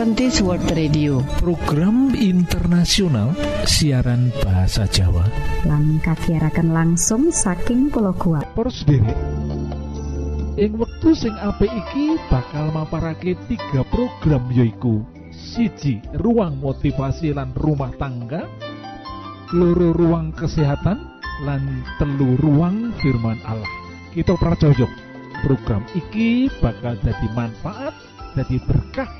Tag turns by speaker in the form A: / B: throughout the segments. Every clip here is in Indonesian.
A: Adventist World Radio.
B: Program internasional siaran bahasa Jawa.
C: Lan kasiaraken langsung saking pulau kuat
B: derek ing wektu sing apik iki bakal maparake tiga program yoiku siji ruang motivasi lan rumah tangga. Loro ruang kesehatan. Lan telu ruang firman Allah. Kita pracojok program iki bakal jadi manfaat jadi berkah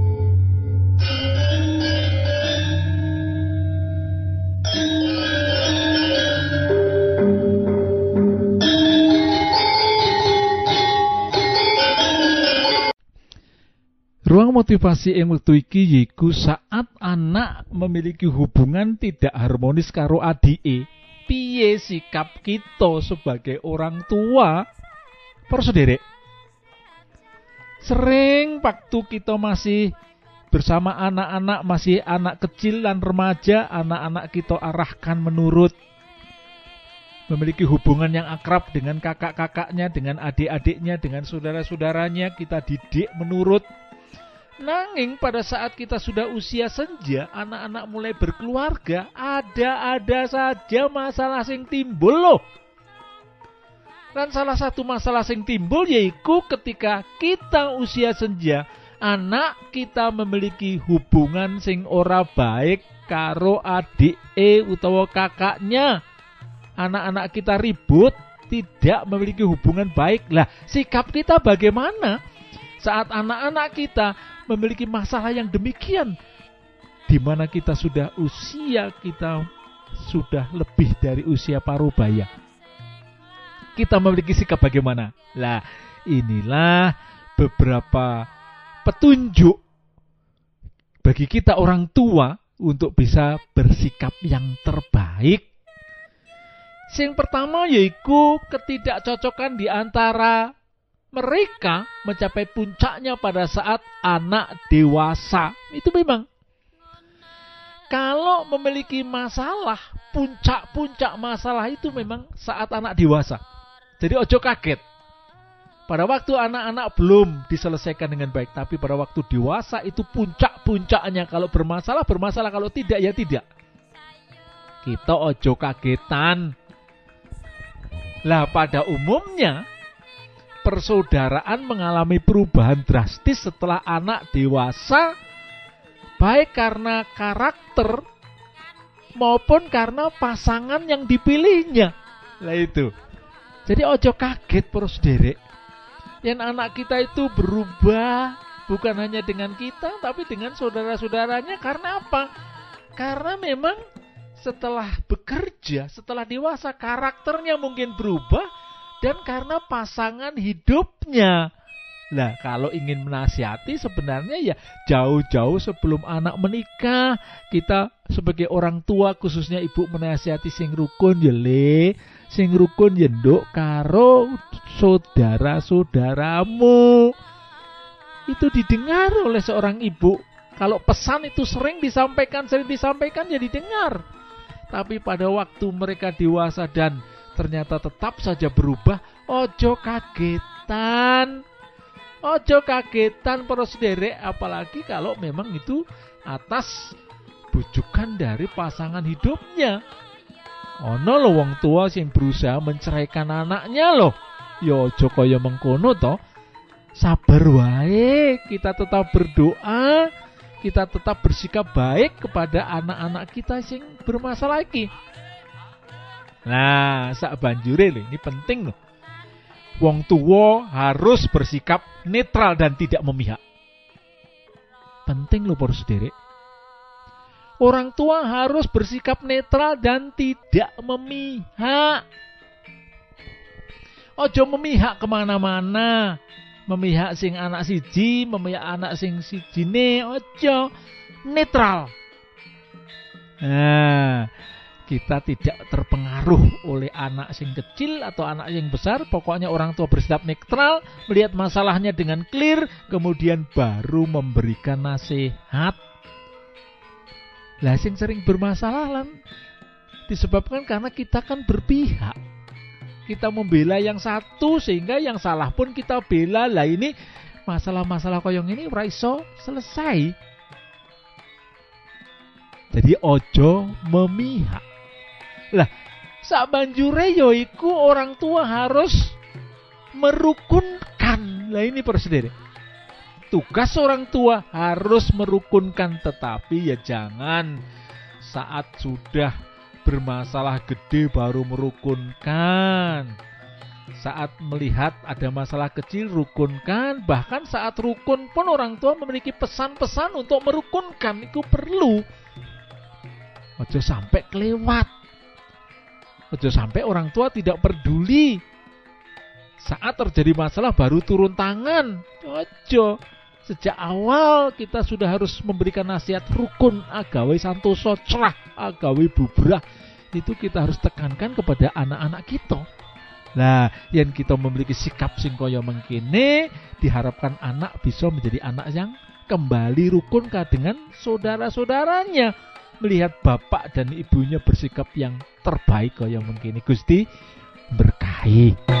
B: Motivasi yang waktu iki yaiku saat anak memiliki hubungan tidak harmonis karo adike. Piye sikap kita sebagai orang tua? Para. Sering waktu kita masih bersama anak-anak masih anak kecil dan remaja, anak-anak kita arahkan menurut memiliki hubungan yang akrab dengan kakak-kakaknya, dengan adik-adiknya, dengan saudara-saudaranya, kita didik menurut Nanging pada saat kita sudah usia senja, anak-anak mulai berkeluarga, ada-ada saja masalah sing timbul loh. Dan salah satu masalah sing timbul yaitu ketika kita usia senja, anak kita memiliki hubungan sing ora baik karo adik e utawa kakaknya. Anak-anak kita ribut, tidak memiliki hubungan baik. Lah, sikap kita bagaimana? Saat anak-anak kita memiliki masalah yang demikian di mana kita sudah usia kita sudah lebih dari usia parubaya. Kita memiliki sikap bagaimana? Lah, inilah beberapa petunjuk bagi kita orang tua untuk bisa bersikap yang terbaik. Yang pertama yaitu ketidakcocokan di antara mereka mencapai puncaknya pada saat anak dewasa. Itu memang. Kalau memiliki masalah, puncak-puncak masalah itu memang saat anak dewasa. Jadi ojo kaget. Pada waktu anak-anak belum diselesaikan dengan baik, tapi pada waktu dewasa itu puncak-puncaknya. Kalau bermasalah, bermasalah. Kalau tidak, ya tidak. Kita ojo kagetan. Lah pada umumnya persaudaraan mengalami perubahan drastis setelah anak dewasa, baik karena karakter maupun karena pasangan yang dipilihnya. Lah itu. Jadi ojo kaget terus derek. Yang anak kita itu berubah bukan hanya dengan kita tapi dengan saudara-saudaranya karena apa? Karena memang setelah bekerja, setelah dewasa karakternya mungkin berubah dan karena pasangan hidupnya. Lah, kalau ingin menasihati sebenarnya ya jauh-jauh sebelum anak menikah, kita sebagai orang tua khususnya ibu menasihati sing rukun ya le, sing rukun ya karo saudara-saudaramu. Itu didengar oleh seorang ibu. Kalau pesan itu sering disampaikan, sering disampaikan ya didengar. Tapi pada waktu mereka dewasa dan ternyata tetap saja berubah, ojo kagetan. Ojo kagetan para sederek apalagi kalau memang itu atas bujukan dari pasangan hidupnya. Ono lo wong tua sing berusaha menceraikan anaknya loh. Yo ya ojo kaya mengkono toh. Sabar wae, kita tetap berdoa, kita tetap bersikap baik kepada anak-anak kita sing bermasalah lagi. Nah, sak banjure ini penting loh. Wong tua harus bersikap netral dan tidak memihak. Penting loh poros sederek. Orang tua harus bersikap netral dan tidak memihak. Ojo memihak ke mana-mana. Memihak sing anak siji, memihak anak sing sijine, ojo netral. Nah, kita tidak terpengaruh oleh anak sing kecil atau anak yang besar. Pokoknya orang tua bersikap netral, melihat masalahnya dengan clear, kemudian baru memberikan nasihat. Lah sing sering bermasalah lan disebabkan karena kita kan berpihak. Kita membela yang satu sehingga yang salah pun kita bela. Lah ini masalah-masalah koyong ini raiso selesai. Jadi ojo memihak. Lah, sak banjure yoiku orang tua harus merukunkan. Lah ini persedere. Tugas orang tua harus merukunkan tetapi ya jangan saat sudah bermasalah gede baru merukunkan. Saat melihat ada masalah kecil rukunkan, bahkan saat rukun pun orang tua memiliki pesan-pesan untuk merukunkan itu perlu. Ojo sampai kelewat. Ojo sampai orang tua tidak peduli. Saat terjadi masalah baru turun tangan. Ojo. Sejak awal kita sudah harus memberikan nasihat rukun agawe santoso cerah agawe bubrah itu kita harus tekankan kepada anak-anak kita. Nah, yang kita memiliki sikap sing kaya mengkini diharapkan anak bisa menjadi anak yang kembali rukun dengan saudara-saudaranya melihat bapak dan ibunya bersikap yang terbaik kaya mengkini Gusti berkahi.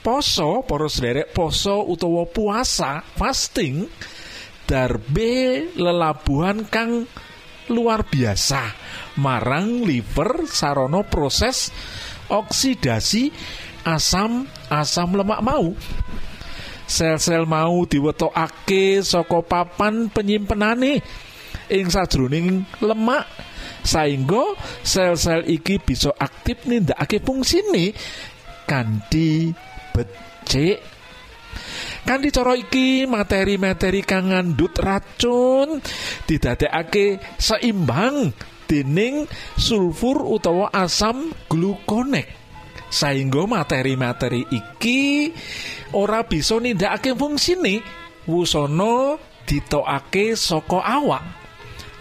B: poso para sederek poso utawa puasa fasting darbe lelabuhan kang luar biasa. Marang liver sarono proses oksidasi asam asam lemak mau. Sel-sel mau diwetokake saka papan penyimpenane ing sajroning lemak saingga sel-sel iki bisa aktif nindakake fungsine kanthi becik kanthi cara iki materi-materi kang ngandhut racun didadekake seimbang dening sulfur utawa asam glukonek. Saingga materi-materi iki ora bisa nindakake fungsine wusana ditokake saka awak.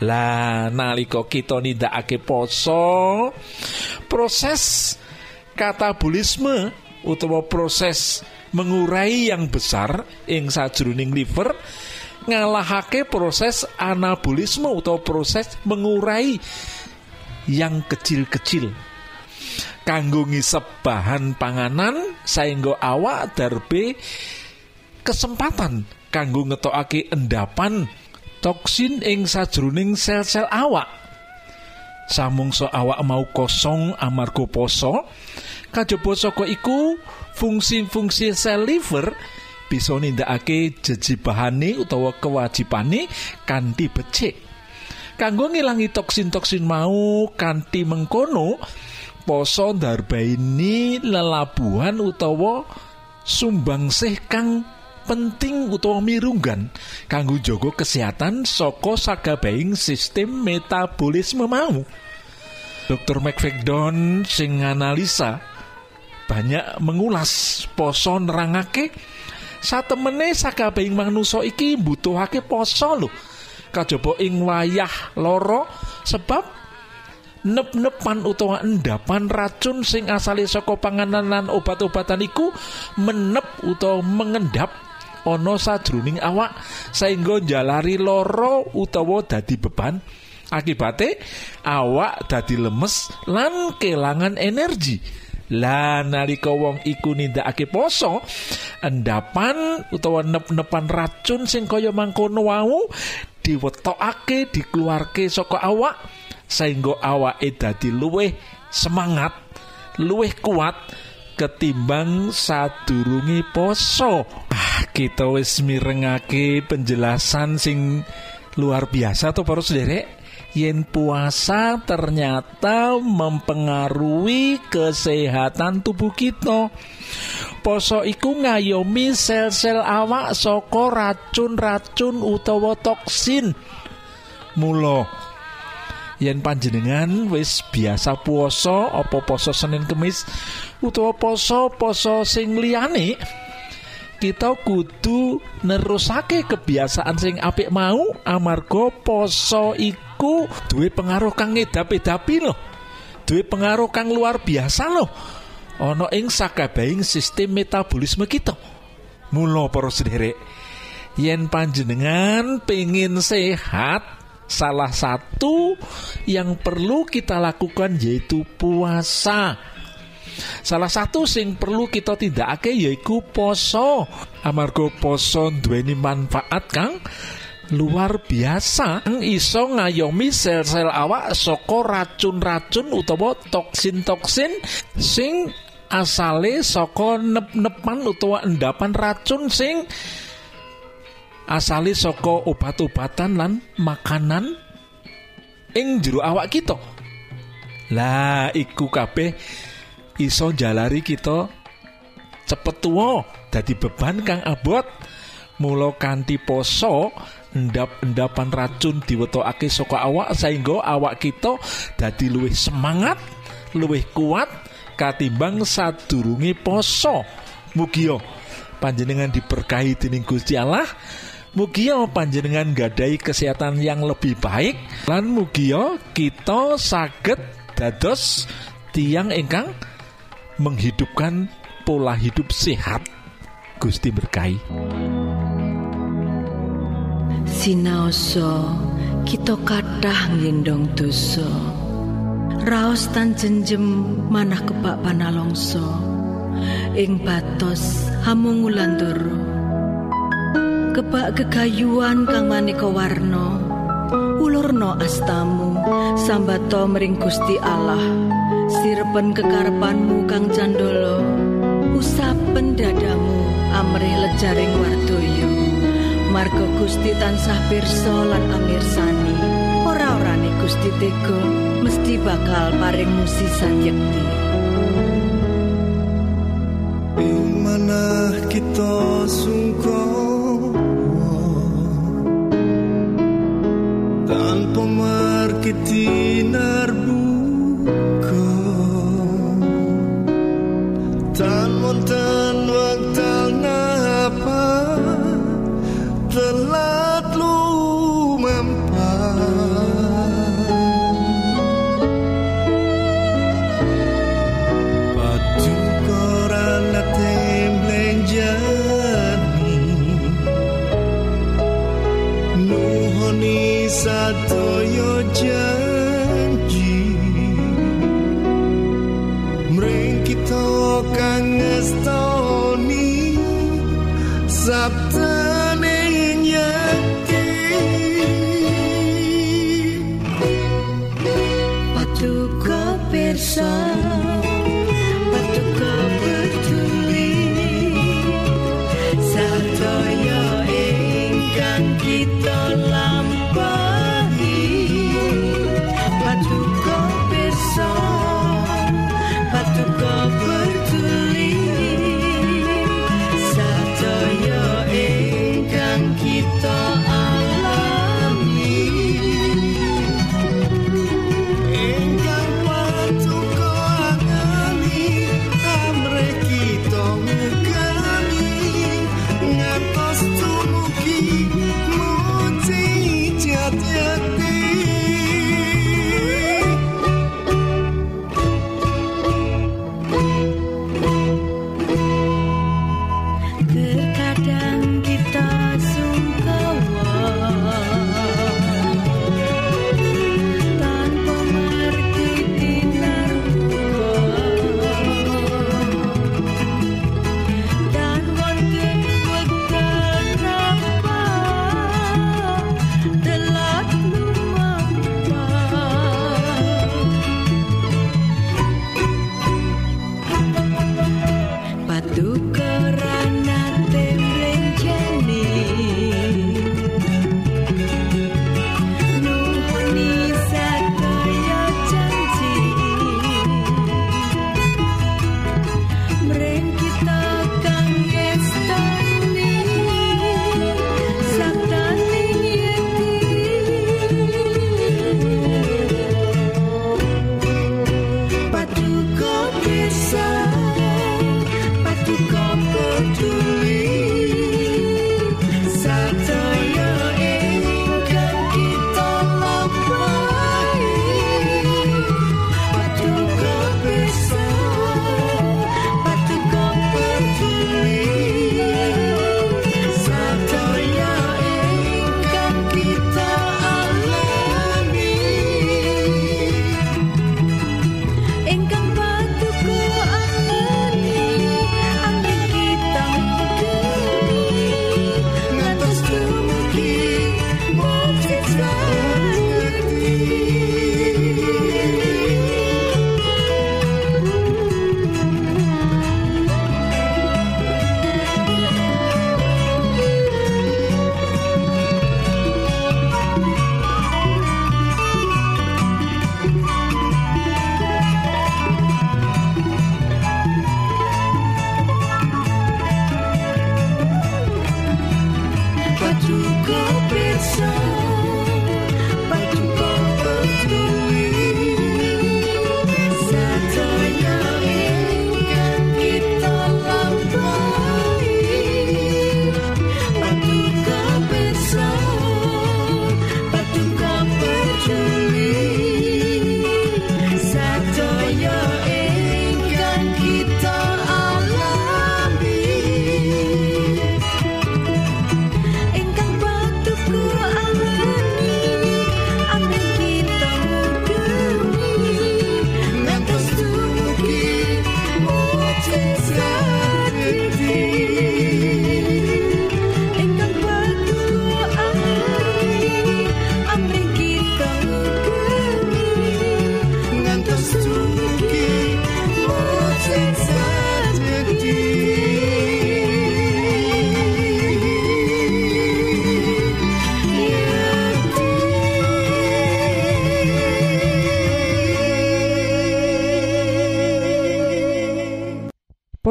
B: Lah nalika kita nindakake poso proses katabolisme utawa proses mengurai yang besar ing sajroning liver ngalahake proses anabolisme atau proses mengurai yang kecil-kecil. Kanggo ngisep bahan panganan saengga awak darbe kesempatan kanggo ngetokake endapan toksin ing sajroning sel-sel awak samungsa awak mau kosong amarga poso kajaba saka iku fungsi-fungsi sel liver bisa nindakake jejibahane utawa kewajibane kanthi becik. Kanggo ngilangi toksin-toksin mau kanthi mengkono, poso ndarbaini lelabuhan utawa sumbangsih kang penting utawa mirunggan kanggo jaga kesehatan saka sagabehing sistem metabolisme mau. Dr. McFadden sing analisa banyak mengulas poso nerangake satemene sakabehing manungsa iki mbutuhake poso lho kajaba ing wayah loro sebab nep-nepan utawa endapan racun sing asale saka panganan lan obat-obatan iku menep utawa mengendap ana sajroning awak sehingga jalari loro utawa dadi beban akibate awak dadi lemes lan kelangan energi Lah nalika wong iku nindakake poso, endapan utawa nep-nepan racun sing kaya mangkono wau diwetokake dikeluarke saka awak sehingga awake dadi luwih semangat, luwih kuat ketimbang sadurunge poso. Kita wis mirengake penjelasan sing luar biasa tuh para sederek yen puasa ternyata mempengaruhi kesehatan tubuh kita. Poso iku ngayomi sel-sel awak saka racun-racun utawa toksin. Mula yen panjenengan wis biasa puasa apa poso Senin Kemis utawa poso-poso sing liyane kita kudu nerusake kebiasaan sing apik mau amarga poso iku duwe pengaruh kang ngedap-edapi loh duwe pengaruh kang luar biasa loh ana ing sakabehing sistem metabolisme kita. Mula para sederek yen panjenengan pengen sehat salah satu yang perlu kita lakukan yaitu puasa Salah satu sing perlu kita tindakake yaiku poso. Amarga poso duweni manfaat kang luar biasa iso ngayomi sel-sel awak saka racun-racun utawa toksin-toksin sing asale saka nep-nepan utawa endapan racun sing asale saka obat-obatan lan makanan ing jero awak kita. Lah iku kabeh iso jalari kita cepet tua dadi beban kang abot. Mula kanthi poso endap-endapan racun diwetokake saka awak sehingga awak kita dadi luwih semangat luwih kuat katimbang sadurunge poso. Mugia panjenengan diberkahi dening Gusti Allah. Mugia panjenengan gadai kesehatan yang lebih baik. Lan mugia kita saged dados tiang ingkang menghidupkan pola hidup sehat. Gusti berkahi.
A: Sinaoso kita kathah ngendong dosa. Raos tan jenjem manah kebak panalongso. Ing batos hamung ulandoro. Kebak gegayuan kang maneka warna. Ulurno astamu sambato mring Gusti Allah. Sirpen kekarepanmu kang candolo Usapen dadamu amrih lejaring wardoyo Margo Gusti tansah pirsa lan amirsani. Ora-orane Gusti Tego mesti bakal paring musisan yekti.
D: Ing manah kita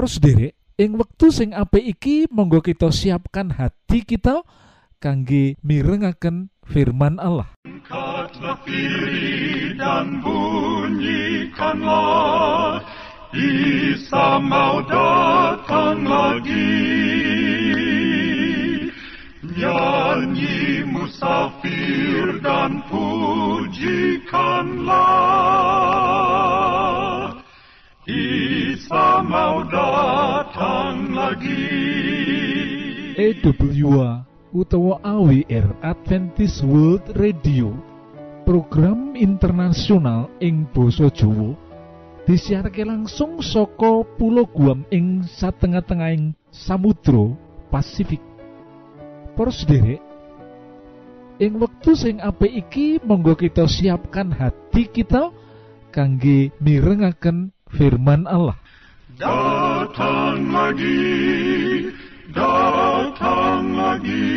B: sendiri ing wektu sing apik iki monggo kita siapkan hati kita kangge mirengaken firman Allah.
E: Dan bunyikanlah Isa mau datang lagi. Nyanyi musafir dan pujikanlah lagi.
B: EWA utawa AWR Adventist World Radio. Program internasional ing Boso Jowo
F: disiharke langsung soko pulau Guam ing satengah-tengahing Samudro Pasifik. Pros derek yang waktu sing apik iki monggo kita siapkan hati kita kangge mirengaken firman Allah.
E: Datang lagi, datang lagi,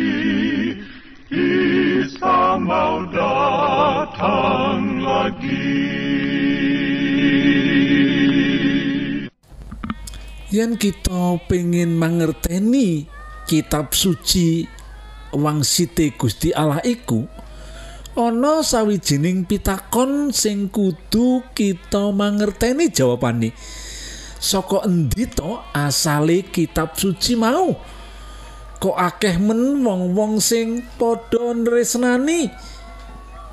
E: Isa mau datang lagi.
B: Yen kita pengen mangerteni kitab suci wangsite Gusti Allah iku ana sawijining pitakon sing kudu kita mangerteni jawabane saka endi to asale kitab suci mau? Kok akeh men wong-wong sing padha nresnani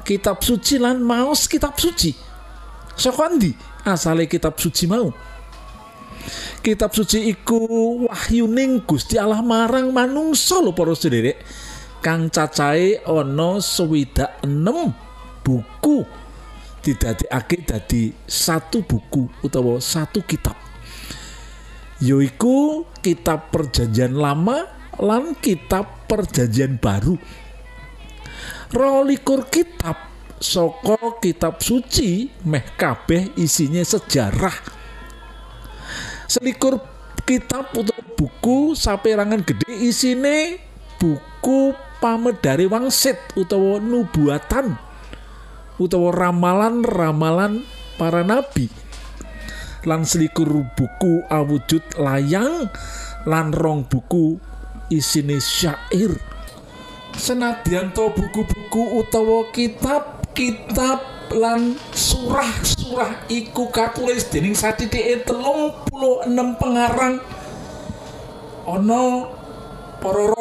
B: kitab suci lan maos kitab suci? Saka endi asale kitab suci mau? Kitab suci iku wahyuning Gusti Allah marang manungsa lho para sederek kang cacahe ana swidak enem buku. Didadekake dadi satu buku utawa satu kitab yaiku kitab perjanjian lama lan kitab perjanjian baru. Rolikur kitab saka kitab suci meh kabeh isinya sejarah. Selikur kitab utawa buku saperangan gede isine buku pamedare wangsit utawa nubuatan utawa ramalan-ramalan para nabi lan selikur buku awujud layang lan rong buku isine syair. Senadyan to buku-buku utawa kitab-kitab lan surah-surah iku katulis dening satitike telung puluh enam pengarang. Ana para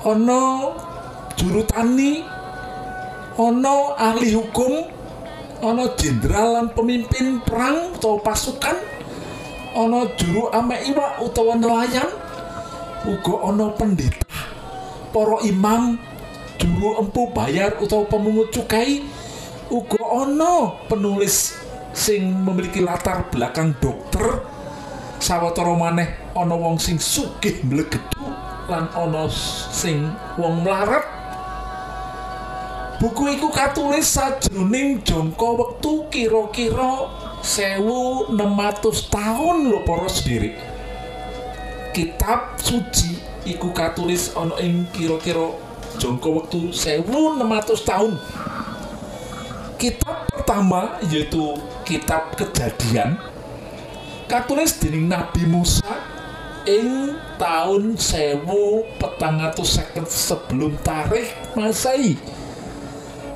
B: ana juru tani ana ahli hukum ana jenderal lan pemimpin perang utawa pasukan ana juru ame iwak utawa nelayan uga ana pendeta para imam juru empu bayar utawa pemungut cukai uga ana penulis sing memiliki latar belakang dokter sawetara maneh ana wong sing sugih mlegedu lan ana sing wong melarat buku iku katulis sajroning jangka wektu kira-kira 1600 tahun lho para sendiri kitab suci iku katulis ana ing kira-kira jangka wektu 1600 tahun. Kitab pertama yaitu kitab kejadian katulis dening Nabi Musa ing tahun 1450 sebelum tarikh Masehi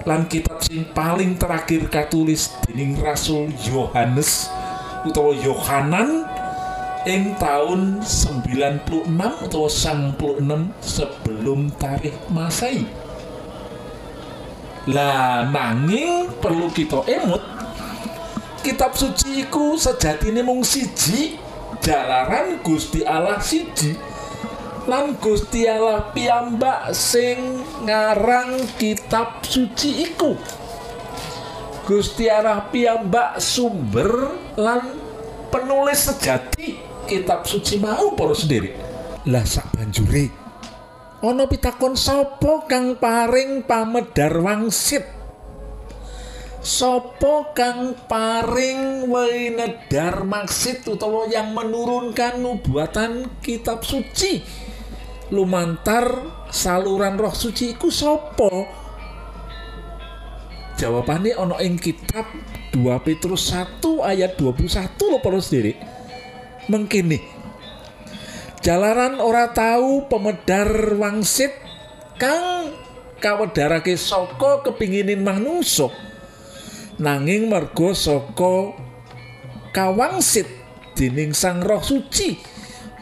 B: lan kitab sing paling terakhir katulis dening Rasul Yohanes utawa Yohanan ing tahun 96 utawa 96 sebelum tarikh Masehi. Lah nanging perlu kita emut kitab suci iku sejatine mung siji jalaran Gusti Allah siji lan Gusti Allah piyambak sing ngarang kitab suci iku. Gusti Allah piyambak sumber lan penulis sejati kitab suci mau para sendiri. Lah sak banjure ana pitakon sapa kang paring pamedar wangsit? Sopo kang paring winedar maksid utawa yang menurunkan nubuatan kitab suci lumantar saluran roh suci iku sopo jawabannya ono ing kitab 2 Petrus 1 ayat 21 lho para sendiri mengkini jalaran ora tahu pemedar wangsit kang kawedarake saka kepinginin manungsa. Nanging merga saka kawangsit dening Sang Roh Suci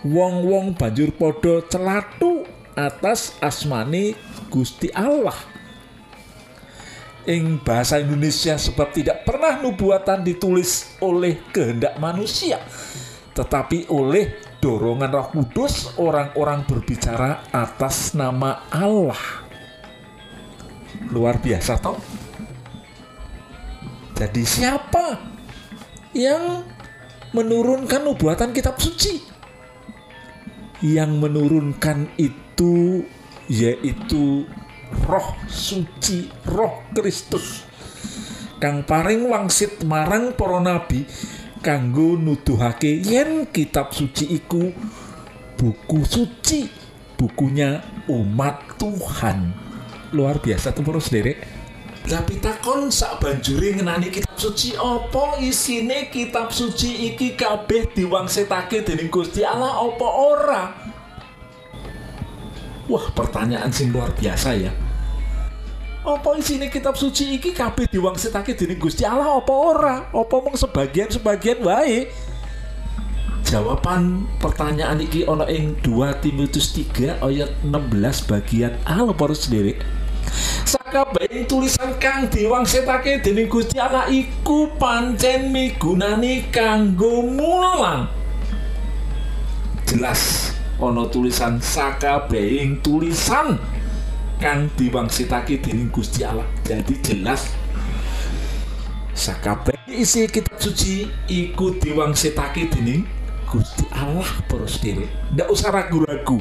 B: wong-wong banjur padha celatu atas asmane Gusti Allah. Ing bahasa Indonesia sebab tidak pernah nubuatan ditulis oleh kehendak manusia tetapi oleh dorongan Roh Kudus orang-orang berbicara atas nama Allah. Luar biasa toh? Jadi siapa yang menurunkan nubuatan kitab suci. Yang menurunkan itu yaitu roh suci, roh Kristus. Kang paring wangsit marang para nabi kanggo nuduhake yen kitab suci iku buku suci, bukunya umat Tuhan. Luar biasa tuh terus derek. Lah pitakon sak banjuri ngenani kitab suci apa isine kitab suci iki kabeh diwangsetake dening Gusti Allah apa ora? Wah, pertanyaan sing luar biasa ya. Apa isine kitab suci iki kabeh diwangsetake dening Gusti Allah apa ora? Apa mung sebagian-sebagian wae? Jawaban pertanyaan iki ana ing 2 Timotius 3 ayat 16 bagian A para sendiri. Sakabehing tulisan kang diwangsetake dening Gusti Allah iku pancen migunani kanggo mulang. Jelas ana tulisan sakabehing tulisan kang diwangsitake dening Gusti Allah. Jadi jelas sakabeh isi kitab suci iku diwangsitake dening Gusti Allah para sendiri. Ndak usah ragu-ragu.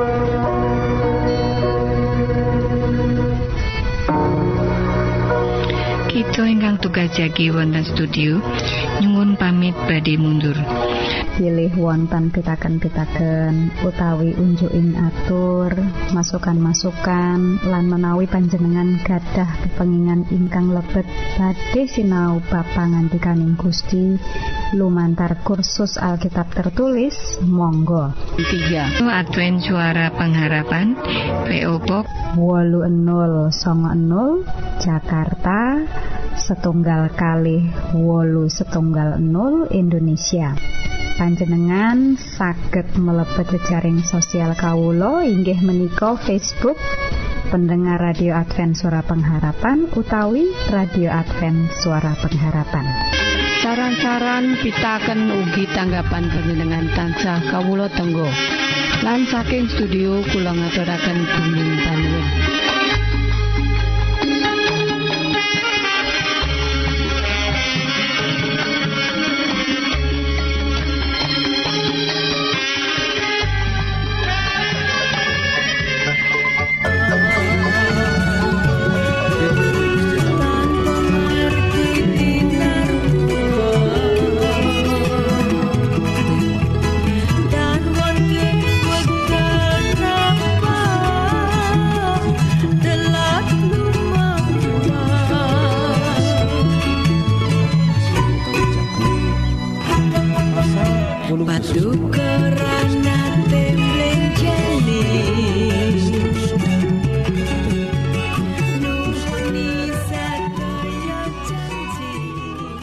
G: Ingkang tugas jagi wonten studio nyuwun pamit badhe mundur.
C: pilih wonten pitaken-pitaken utawi unjuking atur masukan-masukan lan menawi panjenengan gadah kepengingan ingkang lebet badhe sinau bab pangantikaning Gusti lumantar kursus Alkitab tertulis monggo
G: 3. Advent Suara Pengharapan PO Box
C: 8090 Jakarta setunggal kali wolu setunggal 0 Indonesia. Panjenengan saged mlebet jejaring sosial kawulo inggih menika Facebook pendengar radio Advent Suara Pengharapan utawi radio Advent Suara Pengharapan.
A: Saran-saran pitaken ugi tanggapan panjenengan tansah kawula tenggo. Lan saking studio kula ngaturaken bumi
H: look